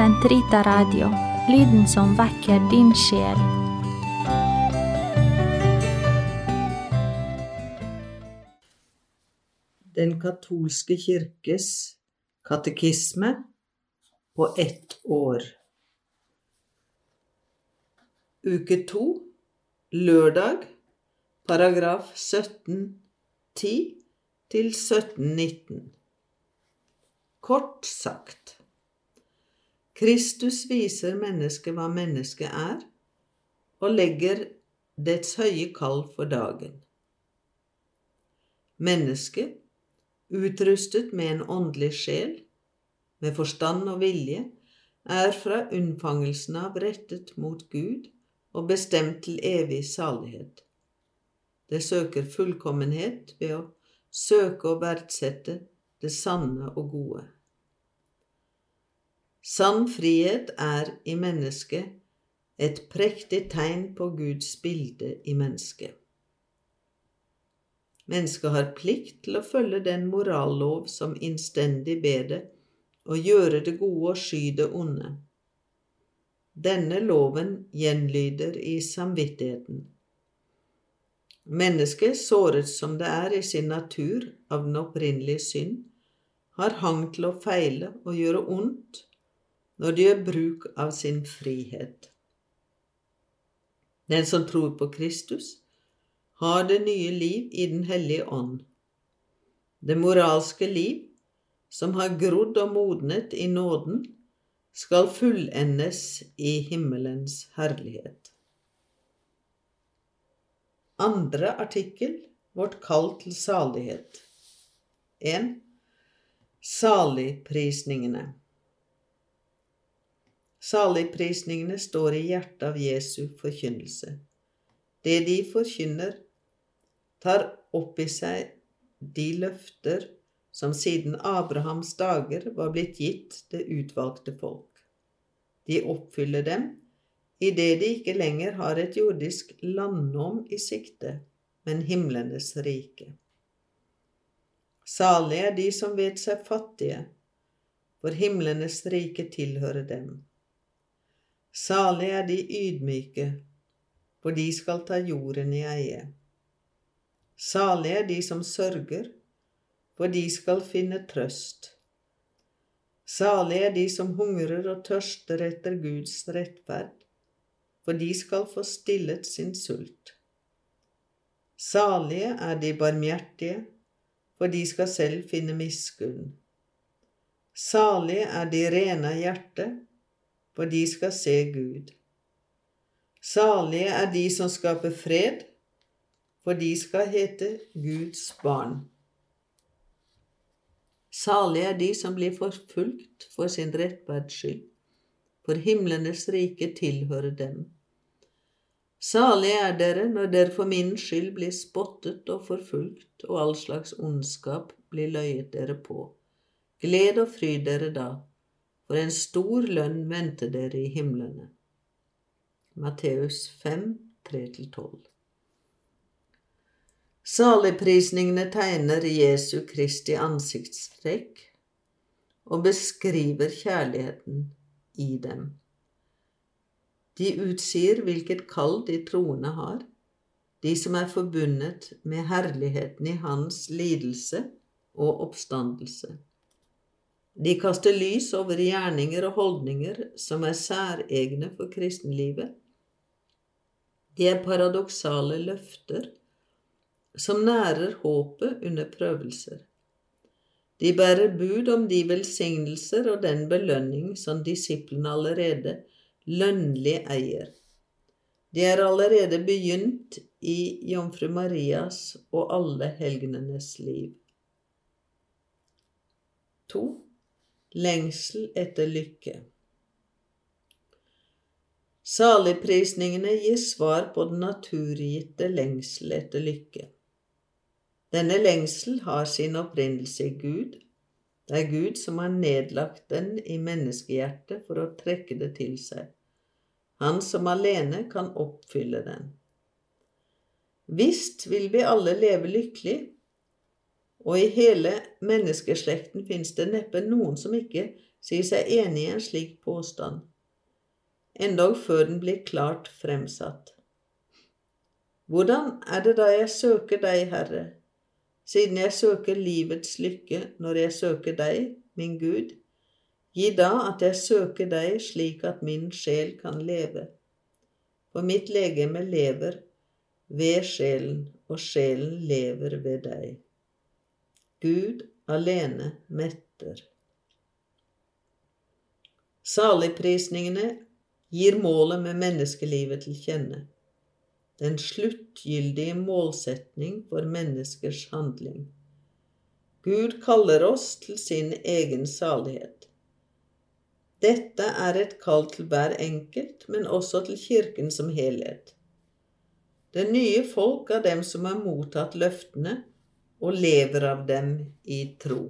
Sentrita Radio, lyden som vekker din sjel. Den katolske kirkes katekisme på ett år. Uke to, lørdag, paragraf 1710 til 1719. Kort sagt Kristus viser mennesket hva mennesket er, og legger dets høye kall for dagen. Mennesket, utrustet med en åndelig sjel, med forstand og vilje, er fra unnfangelsen av rettet mot Gud og bestemt til evig salighet. Det søker fullkommenhet ved å søke og verdsette det sanne og gode. Sann frihet er i mennesket et prektig tegn på Guds bilde i mennesket. Mennesket har plikt til å følge den morallov som innstendig ber det å gjøre det gode og sky det onde. Denne loven gjenlyder i samvittigheten. Mennesket, såret som det er i sin natur av den opprinnelige synd, har hang til å feile og gjøre ondt når de gjør bruk av sin frihet. Den som tror på Kristus, har det nye liv i Den hellige ånd. Det moralske liv, som har grodd og modnet i nåden, skal fullendes i himmelens herlighet. Andre artikkel Vårt kall til salighet 1. Saligprisningene Saligprisningene står i hjertet av Jesu forkynnelse. Det de forkynner, tar opp i seg de løfter som siden Abrahams dager var blitt gitt det utvalgte folk. De oppfyller dem idet de ikke lenger har et jordisk landnom i sikte, men himlenes rike. Salige er de som vet seg fattige, for himlenes rike tilhører dem. Salige er de ydmyke, for de skal ta jorden i eie. Salige er de som sørger, for de skal finne trøst. Salige er de som hungrer og tørster etter Guds rettferd, for de skal få stillet sin sult. Salige er de barmhjertige, for de skal selv finne miskunn. Salige er de rene av hjerte, for de skal se Gud. Salige er de som skaper fred, for de skal hete Guds barn. Salige er de som blir forfulgt for sin rettferds skyld, for himlenes rike tilhører dem. Salige er dere når dere for min skyld blir spottet og forfulgt, og all slags ondskap blir løyet dere på. Gled og fryd dere da, for en stor lønn venter dere i himlene. Matteus 5, 3-12 Saligprisningene tegner Jesu Kristi ansiktstrekk og beskriver kjærligheten i dem. De utsier hvilket kall de troende har, de som er forbundet med herligheten i hans lidelse og oppstandelse. De kaster lys over gjerninger og holdninger som er særegne for kristenlivet. De er paradoksale løfter som nærer håpet under prøvelser. De bærer bud om de velsignelser og den belønning som disiplene allerede lønnlig eier. De er allerede begynt i Jomfru Marias og alle helgenenes liv. 2. Lengsel etter lykke. Saligprisningene gir svar på den naturgitte lengsel etter lykke. Denne lengsel har sin opprinnelse i Gud. Det er Gud som har nedlagt den i menneskehjertet for å trekke det til seg. Han som alene kan oppfylle den. Visst vil vi alle leve lykkelig, og i hele menneskeslekten fins det neppe noen som ikke sier seg enig i en slik påstand, endog før den blir klart fremsatt. Hvordan er det da jeg søker deg, Herre, siden jeg søker livets lykke når jeg søker deg, min Gud? Gi da at jeg søker deg slik at min sjel kan leve. For mitt legeme lever ved sjelen, og sjelen lever ved deg. Gud alene metter. Saligprisningene gir målet med menneskelivet til kjenne. Den sluttgyldige målsetning for menneskers handling. Gud kaller oss til sin egen salighet. Dette er et kall til hver enkelt, men også til Kirken som helhet. Det nye folk er dem som har mottatt løftene og lever av dem i tro.